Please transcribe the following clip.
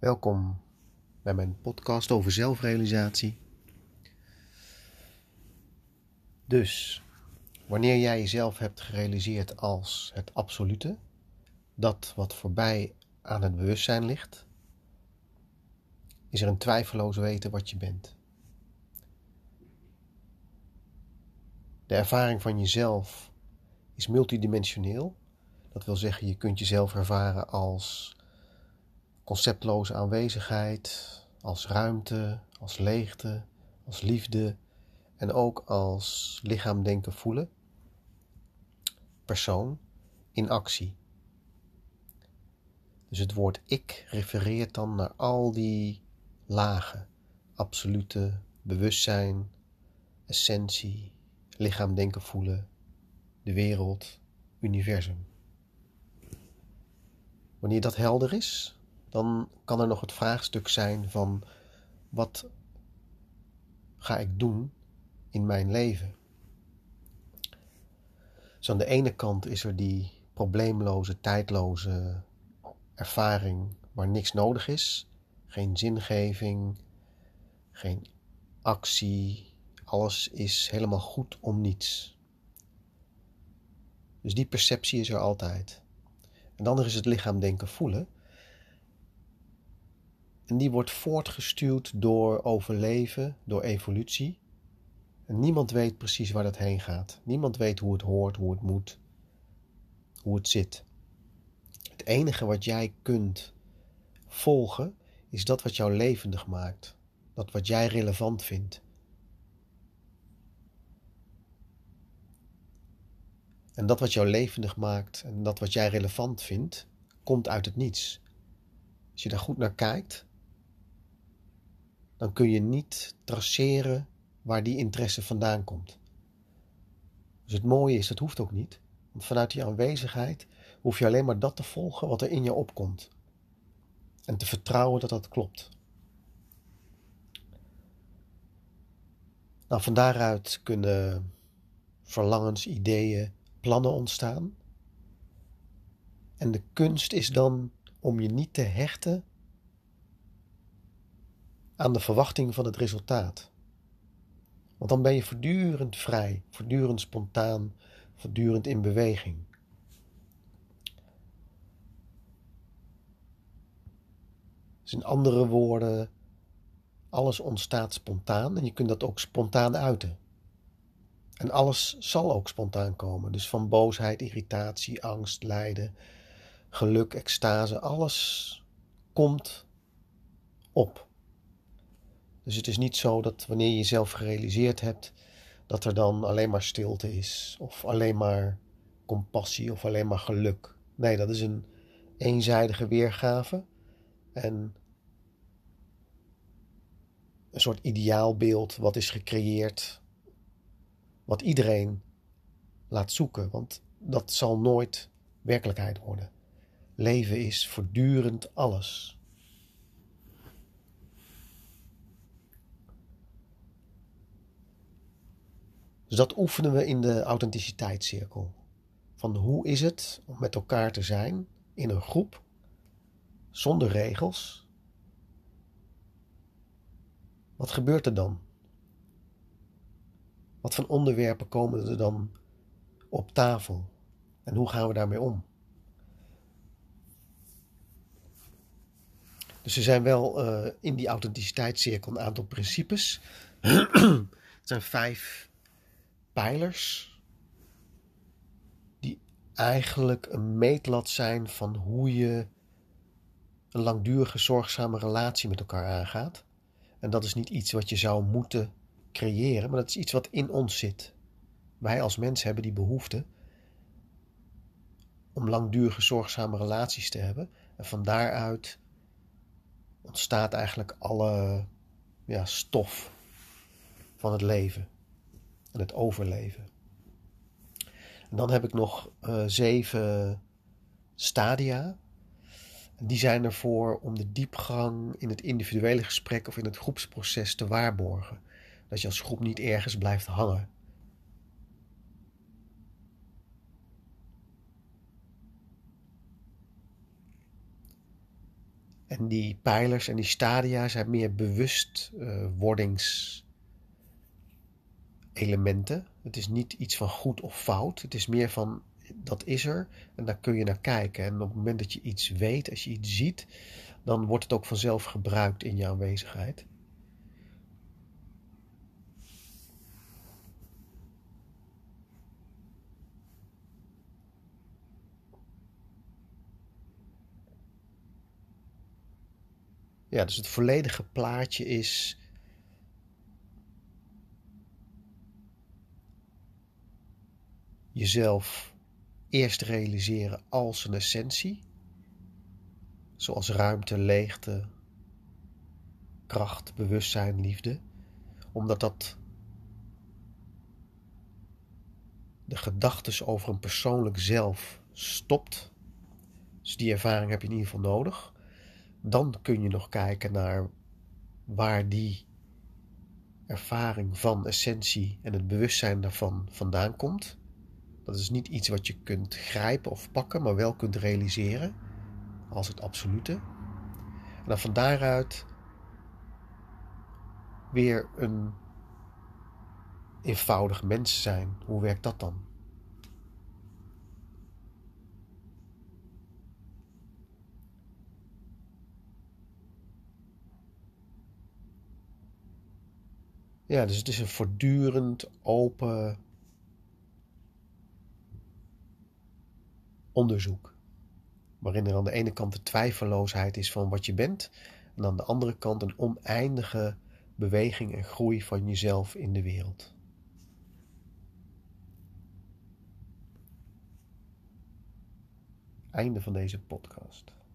Welkom bij mijn podcast over zelfrealisatie. Dus, wanneer jij jezelf hebt gerealiseerd als het absolute, dat wat voorbij aan het bewustzijn ligt, is er een twijfeloos weten wat je bent. De ervaring van jezelf is multidimensioneel. Dat wil zeggen, je kunt jezelf ervaren als conceptloze aanwezigheid, als ruimte, als leegte, als liefde en ook als lichaam denken voelen. Persoon in actie. Dus het woord ik refereert dan naar al die lagen, absolute bewustzijn, essentie, lichaam denken voelen, de wereld, universum. Wanneer dat helder is, dan kan er nog het vraagstuk zijn van wat ga ik doen in mijn leven? Dus aan de ene kant is er die probleemloze, tijdloze ervaring waar niks nodig is, geen zingeving, geen actie, alles is helemaal goed om niets. Dus die perceptie is er altijd. En dan is het lichaam denken voelen. En die wordt voortgestuurd door overleven, door evolutie. En niemand weet precies waar dat heen gaat. Niemand weet hoe het hoort, hoe het moet, hoe het zit. Het enige wat jij kunt volgen is dat wat jou levendig maakt. Dat wat jij relevant vindt. En dat wat jou levendig maakt en dat wat jij relevant vindt, komt uit het niets. Als je daar goed naar kijkt, dan kun je niet traceren waar die interesse vandaan komt. Dus het mooie is, dat hoeft ook niet. Want vanuit die aanwezigheid hoef je alleen maar dat te volgen wat er in je opkomt. En te vertrouwen dat dat klopt. Nou, van daaruit kunnen verlangens, ideeën, plannen ontstaan. En de kunst is dan om je niet te hechten aan de verwachting van het resultaat. Want dan ben je voortdurend vrij, voortdurend spontaan, voortdurend in beweging. Dus in andere woorden, alles ontstaat spontaan en je kunt dat ook spontaan uiten. En alles zal ook spontaan komen. Dus van boosheid, irritatie, angst, lijden, geluk, extase, alles komt op. Dus het is niet zo dat wanneer je jezelf gerealiseerd hebt, dat er dan alleen maar stilte is, of alleen maar compassie, of alleen maar geluk. Nee, dat is een eenzijdige weergave en een soort ideaalbeeld wat is gecreëerd, wat iedereen laat zoeken, want dat zal nooit werkelijkheid worden. Leven is voortdurend alles. Dus dat oefenen we in de authenticiteitscirkel. Van hoe is het om met elkaar te zijn in een groep, zonder regels? Wat gebeurt er dan? Wat voor onderwerpen komen er dan op tafel? En hoe gaan we daarmee om? Dus er zijn wel uh, in die authenticiteitscirkel een aantal principes. het zijn vijf pijlers die eigenlijk een meetlat zijn van hoe je een langdurige zorgzame relatie met elkaar aangaat. En dat is niet iets wat je zou moeten creëren, maar dat is iets wat in ons zit. Wij als mens hebben die behoefte om langdurige zorgzame relaties te hebben. En van daaruit ontstaat eigenlijk alle ja, stof van het leven en het overleven. En dan heb ik nog uh, zeven stadia. Die zijn ervoor om de diepgang in het individuele gesprek of in het groepsproces te waarborgen. Dat je als groep niet ergens blijft hangen. En die pijlers en die stadia zijn meer bewustwordingselementen. het is niet iets van goed of fout. Het is meer van dat is er en daar kun je naar kijken. En op het moment dat je iets weet, als je iets ziet, dan wordt het ook vanzelf gebruikt in jouw aanwezigheid. Ja, dus het volledige plaatje is jezelf eerst realiseren als een essentie, zoals ruimte, leegte, kracht, bewustzijn, liefde, omdat dat de gedachtes over een persoonlijk zelf stopt. Dus die ervaring heb je in ieder geval nodig. Dan kun je nog kijken naar waar die ervaring van essentie en het bewustzijn daarvan vandaan komt. Dat is niet iets wat je kunt grijpen of pakken, maar wel kunt realiseren als het absolute. En dan van daaruit weer een eenvoudig mens zijn. Hoe werkt dat dan? Ja, dus het is een voortdurend open onderzoek. Waarin er aan de ene kant de twijfelloosheid is van wat je bent, en aan de andere kant een oneindige beweging en groei van jezelf in de wereld. Einde van deze podcast.